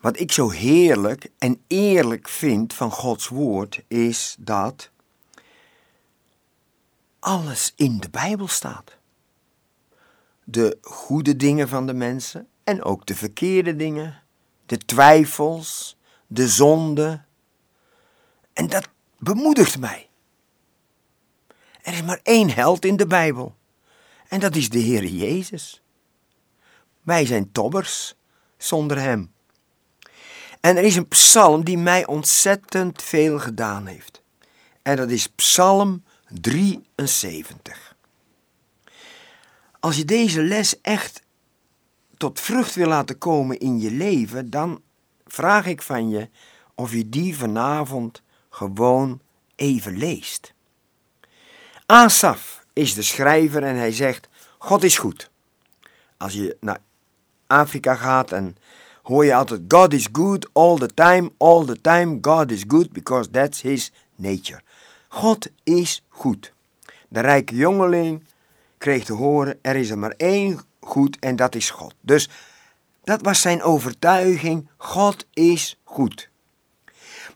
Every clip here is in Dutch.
Wat ik zo heerlijk en eerlijk vind van Gods woord is dat alles in de Bijbel staat. De goede dingen van de mensen en ook de verkeerde dingen, de twijfels, de zonde. En dat bemoedigt mij. Er is maar één held in de Bijbel. En dat is de Heer Jezus. Wij zijn tobbers zonder Hem. En er is een psalm die mij ontzettend veel gedaan heeft. En dat is Psalm 73. Als je deze les echt tot vrucht wil laten komen in je leven, dan vraag ik van je of je die vanavond gewoon even leest. Asaf is de schrijver en hij zegt: God is goed. Als je naar Afrika gaat en hoor je altijd God is good all the time, all the time God is good because that's his nature. God is goed. De rijke jongeling kreeg te horen er is er maar één goed en dat is God. Dus dat was zijn overtuiging, God is goed.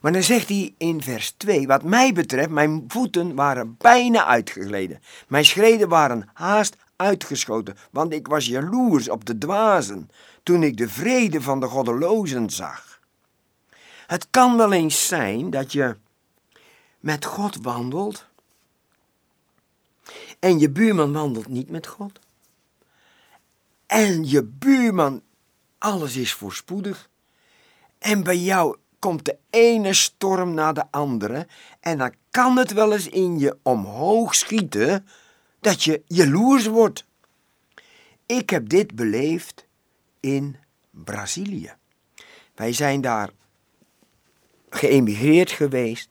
Maar dan zegt hij in vers 2, wat mij betreft, mijn voeten waren bijna uitgegleden. Mijn schreden waren haast uitgeschoten, want ik was jaloers op de dwazen toen ik de vrede van de goddelozen zag. Het kan wel eens zijn dat je met God wandelt en je buurman wandelt niet met God. En je buurman, alles is voorspoedig. En bij jou komt de ene storm na de andere. En dan kan het wel eens in je omhoog schieten dat je jaloers wordt. Ik heb dit beleefd in Brazilië. Wij zijn daar geëmigreerd geweest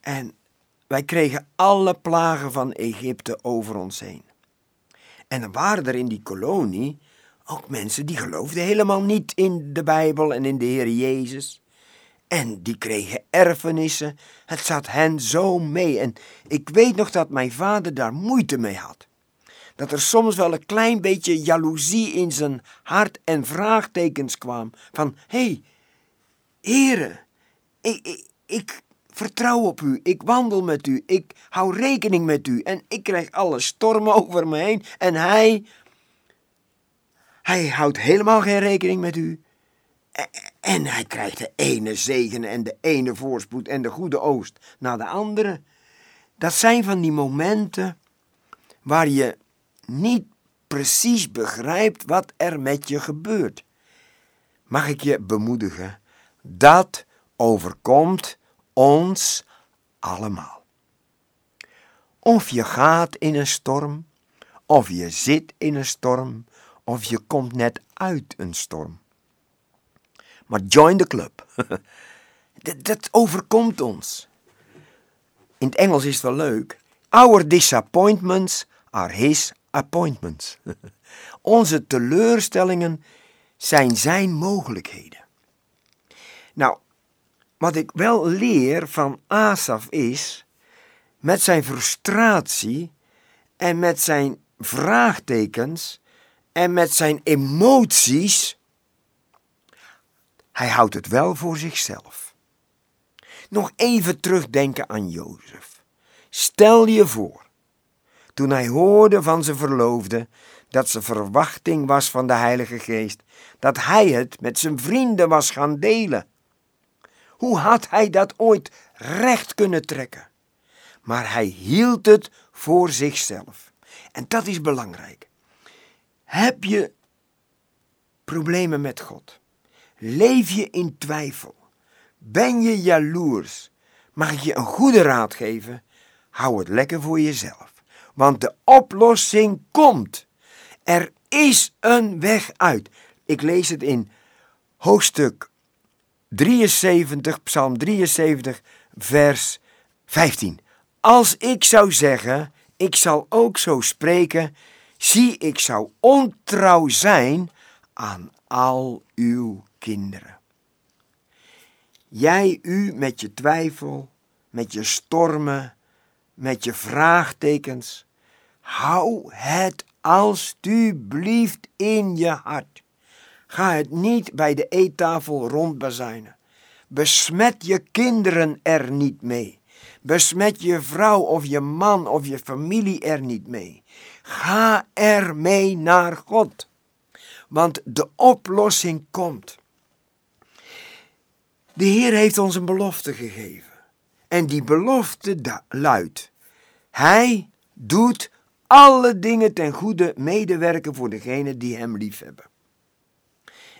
en wij kregen alle plagen van Egypte over ons heen. En dan waren er in die kolonie ook mensen die geloofden helemaal niet in de Bijbel en in de Heer Jezus. En die kregen erfenissen. Het zat hen zo mee. En ik weet nog dat mijn vader daar moeite mee had. Dat er soms wel een klein beetje jaloezie in zijn hart en vraagtekens kwam. Van, hé, hey, heren, ik, ik, ik vertrouw op u, ik wandel met u, ik hou rekening met u. En ik krijg alle stormen over me heen. En hij, hij houdt helemaal geen rekening met u. En hij krijgt de ene zegen en de ene voorspoed en de goede oost na de andere. Dat zijn van die momenten waar je niet precies begrijpt wat er met je gebeurt. Mag ik je bemoedigen? Dat overkomt ons allemaal. Of je gaat in een storm, of je zit in een storm, of je komt net uit een storm. Maar join the club. dat, dat overkomt ons. In het Engels is het wel leuk. Our disappointments are his appointments. Onze teleurstellingen zijn zijn mogelijkheden. Nou, wat ik wel leer van Asaf is, met zijn frustratie en met zijn vraagtekens en met zijn emoties, hij houdt het wel voor zichzelf. Nog even terugdenken aan Jozef. Stel je voor, toen hij hoorde van zijn verloofde dat ze verwachting was van de Heilige Geest, dat hij het met zijn vrienden was gaan delen. Hoe had hij dat ooit recht kunnen trekken? Maar hij hield het voor zichzelf. En dat is belangrijk. Heb je problemen met God? Leef je in twijfel? Ben je jaloers? Mag ik je een goede raad geven? Hou het lekker voor jezelf. Want de oplossing komt. Er is een weg uit. Ik lees het in hoofdstuk 73, Psalm 73, vers 15. Als ik zou zeggen, ik zal ook zo spreken, zie, ik zou ontrouw zijn aan al uw kinderen. Jij, u met je twijfel, met je stormen, met je vraagtekens, hou het alstublieft in je hart. Ga het niet bij de eettafel rondbazuinen. Besmet je kinderen er niet mee. Besmet je vrouw of je man of je familie er niet mee. Ga er mee naar God. Want de oplossing komt. De Heer heeft ons een belofte gegeven. En die belofte luidt: Hij doet alle dingen ten goede medewerken voor degenen die Hem liefhebben.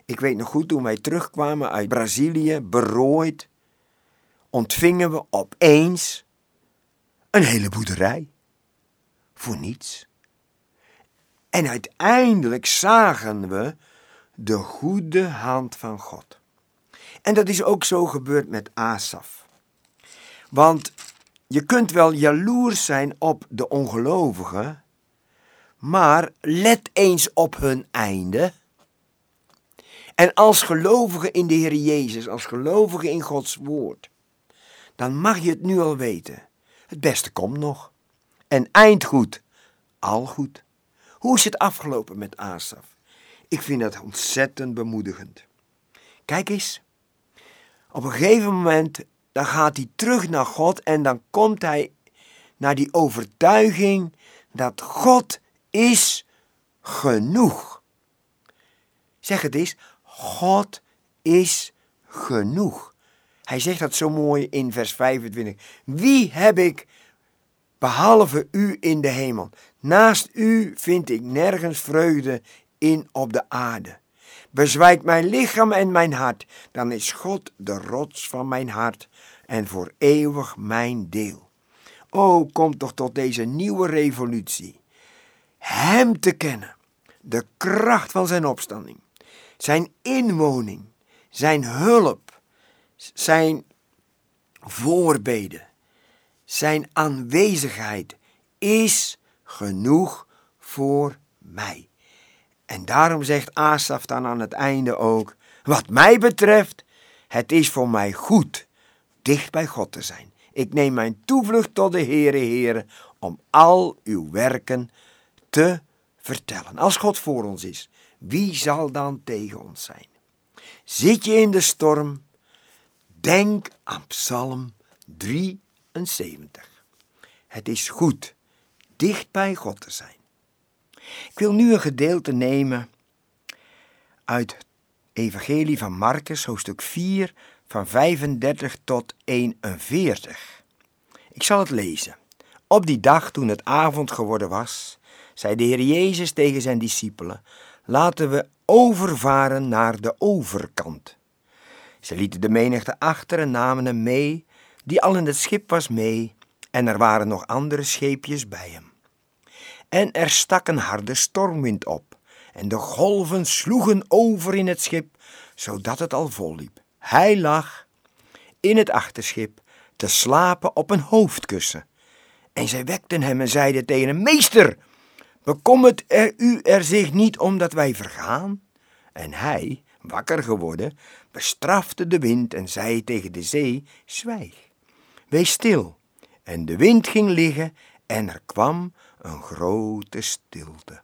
Ik weet nog goed, toen wij terugkwamen uit Brazilië, berooid, ontvingen we opeens een hele boerderij. Voor niets. En uiteindelijk zagen we de goede hand van God. En dat is ook zo gebeurd met Asaf. Want je kunt wel jaloers zijn op de ongelovigen, maar let eens op hun einde. En als gelovige in de Heer Jezus, als gelovige in Gods woord, dan mag je het nu al weten. Het beste komt nog. En eindgoed, al goed. Hoe is het afgelopen met Asaf? Ik vind dat ontzettend bemoedigend. Kijk eens, op een gegeven moment dan gaat hij terug naar God en dan komt hij naar die overtuiging dat God is genoeg. Zeg het eens, God is genoeg. Hij zegt dat zo mooi in vers 25. Wie heb ik behalve u in de hemel? Naast u vind ik nergens vreugde in op de aarde. Bezwijkt mijn lichaam en mijn hart, dan is God de rots van mijn hart en voor eeuwig mijn deel. O, kom toch tot deze nieuwe revolutie. Hem te kennen, de kracht van zijn opstanding, zijn inwoning, zijn hulp, zijn voorbeden, zijn aanwezigheid is genoeg voor mij. En daarom zegt Asaf dan aan het einde ook: Wat mij betreft, het is voor mij goed dicht bij God te zijn. Ik neem mijn toevlucht tot de Heere, Heere, om al uw werken te vertellen. Als God voor ons is, wie zal dan tegen ons zijn? Zit je in de storm? Denk aan Psalm 73. Het is goed dicht bij God te zijn. Ik wil nu een gedeelte nemen uit Evangelie van Marcus, hoofdstuk 4, van 35 tot 41. Ik zal het lezen. Op die dag toen het avond geworden was, zei de Heer Jezus tegen zijn discipelen: Laten we overvaren naar de overkant. Ze lieten de menigte achter en namen hem mee, die al in het schip was mee, en er waren nog andere scheepjes bij hem. En er stak een harde stormwind op, en de golven sloegen over in het schip, zodat het al vol liep. Hij lag in het achterschip te slapen op een hoofdkussen. En zij wekten hem en zeiden tegen hem: Meester, bekommert er u er zich niet om dat wij vergaan? En hij, wakker geworden, bestrafte de wind en zei tegen de zee: Zwijg, wees stil. En de wind ging liggen en er kwam een grote stilte.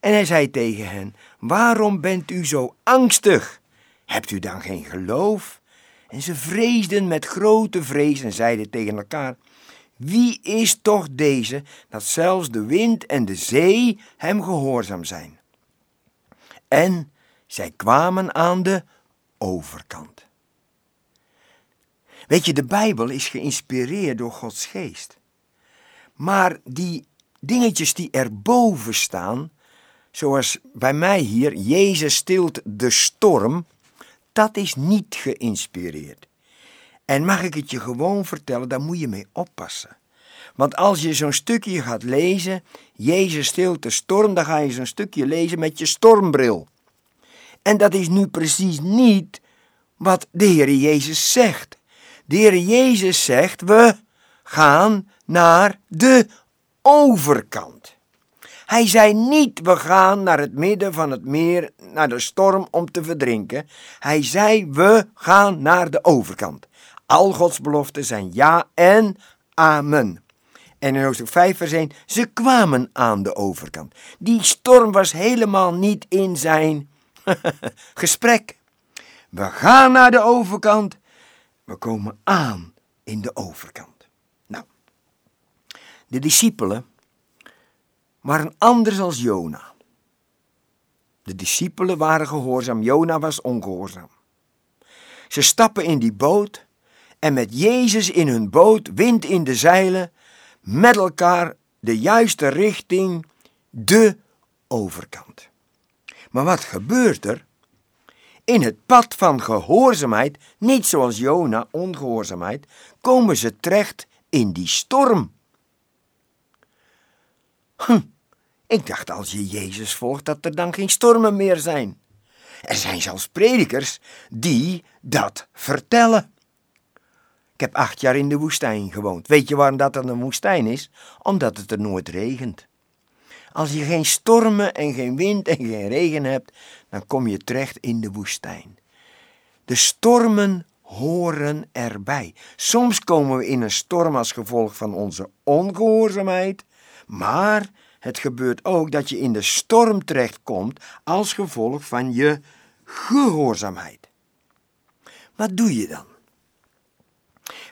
En hij zei tegen hen: Waarom bent u zo angstig? Hebt u dan geen geloof? En ze vreesden met grote vrees en zeiden tegen elkaar: Wie is toch deze dat zelfs de wind en de zee hem gehoorzaam zijn? En zij kwamen aan de overkant. Weet je, de Bijbel is geïnspireerd door Gods geest. Maar die dingetjes die erboven staan, zoals bij mij hier, Jezus stilt de storm, dat is niet geïnspireerd. En mag ik het je gewoon vertellen, daar moet je mee oppassen. Want als je zo'n stukje gaat lezen, Jezus stilt de storm, dan ga je zo'n stukje lezen met je stormbril. En dat is nu precies niet wat de Heer Jezus zegt. De Heer Jezus zegt, we gaan naar de overkant. Hij zei niet, we gaan naar het midden van het meer, naar de storm om te verdrinken. Hij zei, we gaan naar de overkant. Al Gods beloften zijn ja en amen. En in hoofdstuk 5 vers 1, ze kwamen aan de overkant. Die storm was helemaal niet in zijn Gesprek. We gaan naar de overkant. We komen aan in de overkant. De discipelen waren anders als Jona. De discipelen waren gehoorzaam, Jona was ongehoorzaam. Ze stappen in die boot en met Jezus in hun boot, wind in de zeilen, met elkaar de juiste richting, de overkant. Maar wat gebeurt er? In het pad van gehoorzaamheid, niet zoals Jona, ongehoorzaamheid, komen ze terecht in die storm. Ik dacht als je Jezus volgt dat er dan geen stormen meer zijn. Er zijn zelfs predikers die dat vertellen. Ik heb acht jaar in de woestijn gewoond. Weet je waarom dat een woestijn is? Omdat het er nooit regent. Als je geen stormen en geen wind en geen regen hebt, dan kom je terecht in de woestijn. De stormen horen erbij. Soms komen we in een storm als gevolg van onze ongehoorzaamheid, maar het gebeurt ook dat je in de storm terechtkomt als gevolg van je gehoorzaamheid. Wat doe je dan?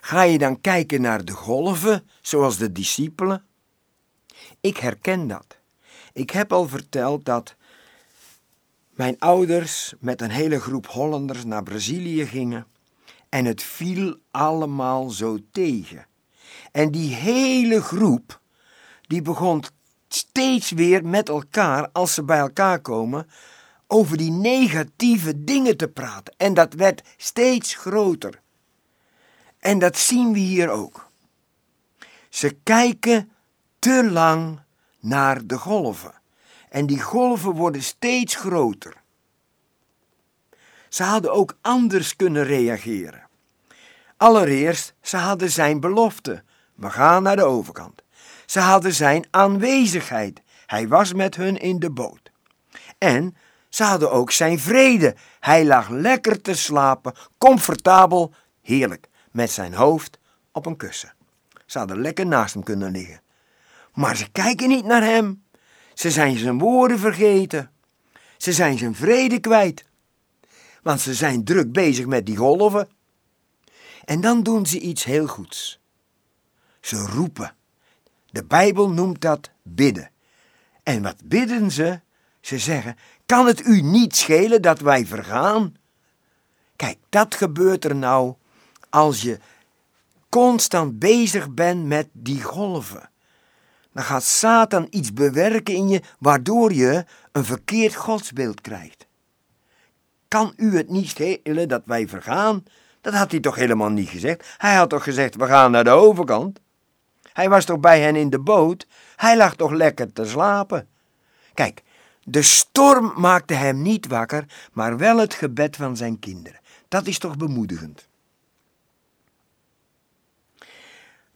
Ga je dan kijken naar de golven, zoals de discipelen? Ik herken dat. Ik heb al verteld dat mijn ouders met een hele groep Hollanders naar Brazilië gingen en het viel allemaal zo tegen. En die hele groep die begon steeds weer met elkaar, als ze bij elkaar komen, over die negatieve dingen te praten. En dat werd steeds groter. En dat zien we hier ook. Ze kijken te lang naar de golven. En die golven worden steeds groter. Ze hadden ook anders kunnen reageren. Allereerst, ze hadden zijn belofte. We gaan naar de overkant. Ze hadden zijn aanwezigheid. Hij was met hun in de boot. En ze hadden ook zijn vrede. Hij lag lekker te slapen, comfortabel, heerlijk, met zijn hoofd op een kussen. Ze hadden lekker naast hem kunnen liggen. Maar ze kijken niet naar hem. Ze zijn zijn woorden vergeten. Ze zijn zijn vrede kwijt. Want ze zijn druk bezig met die golven. En dan doen ze iets heel goeds. Ze roepen. De Bijbel noemt dat bidden. En wat bidden ze? Ze zeggen: Kan het u niet schelen dat wij vergaan? Kijk, dat gebeurt er nou als je constant bezig bent met die golven. Dan gaat Satan iets bewerken in je waardoor je een verkeerd godsbeeld krijgt. Kan u het niet schelen dat wij vergaan? Dat had hij toch helemaal niet gezegd? Hij had toch gezegd: we gaan naar de overkant? Hij was toch bij hen in de boot? Hij lag toch lekker te slapen? Kijk, de storm maakte hem niet wakker, maar wel het gebed van zijn kinderen. Dat is toch bemoedigend?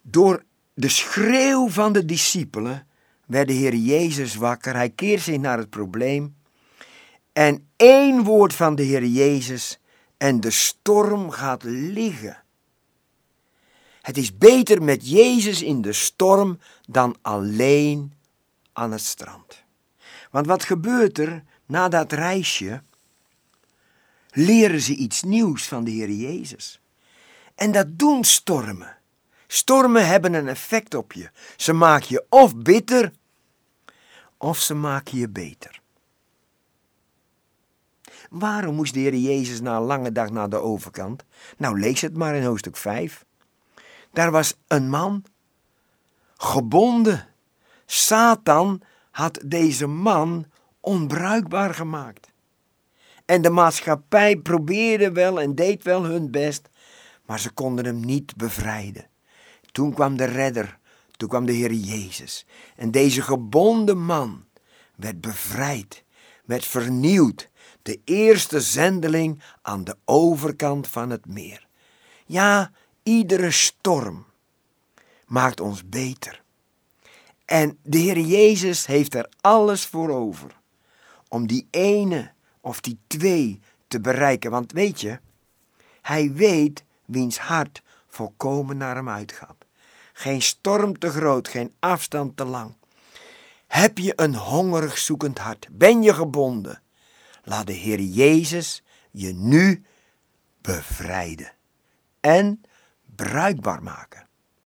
Door de schreeuw van de discipelen werd de Heer Jezus wakker. Hij keert zich naar het probleem. En één woord van de Heer Jezus en de storm gaat liggen. Het is beter met Jezus in de storm dan alleen aan het strand. Want wat gebeurt er na dat reisje? Leren ze iets nieuws van de Heer Jezus. En dat doen stormen. Stormen hebben een effect op je. Ze maken je of bitter, of ze maken je beter. Waarom moest de Heer Jezus na een lange dag naar de overkant? Nou, lees het maar in hoofdstuk 5. Daar was een man gebonden. Satan had deze man onbruikbaar gemaakt. En de maatschappij probeerde wel en deed wel hun best, maar ze konden hem niet bevrijden. Toen kwam de redder, toen kwam de Heer Jezus. En deze gebonden man werd bevrijd, werd vernieuwd, de eerste zendeling aan de overkant van het meer. Ja, iedere storm maakt ons beter. En de Heer Jezus heeft er alles voor over om die ene of die twee te bereiken. Want weet je, hij weet wiens hart volkomen naar hem uitgaat. Geen storm te groot, geen afstand te lang. Heb je een hongerig zoekend hart? Ben je gebonden? Laat de Heer Jezus je nu bevrijden en bruikbaar maken.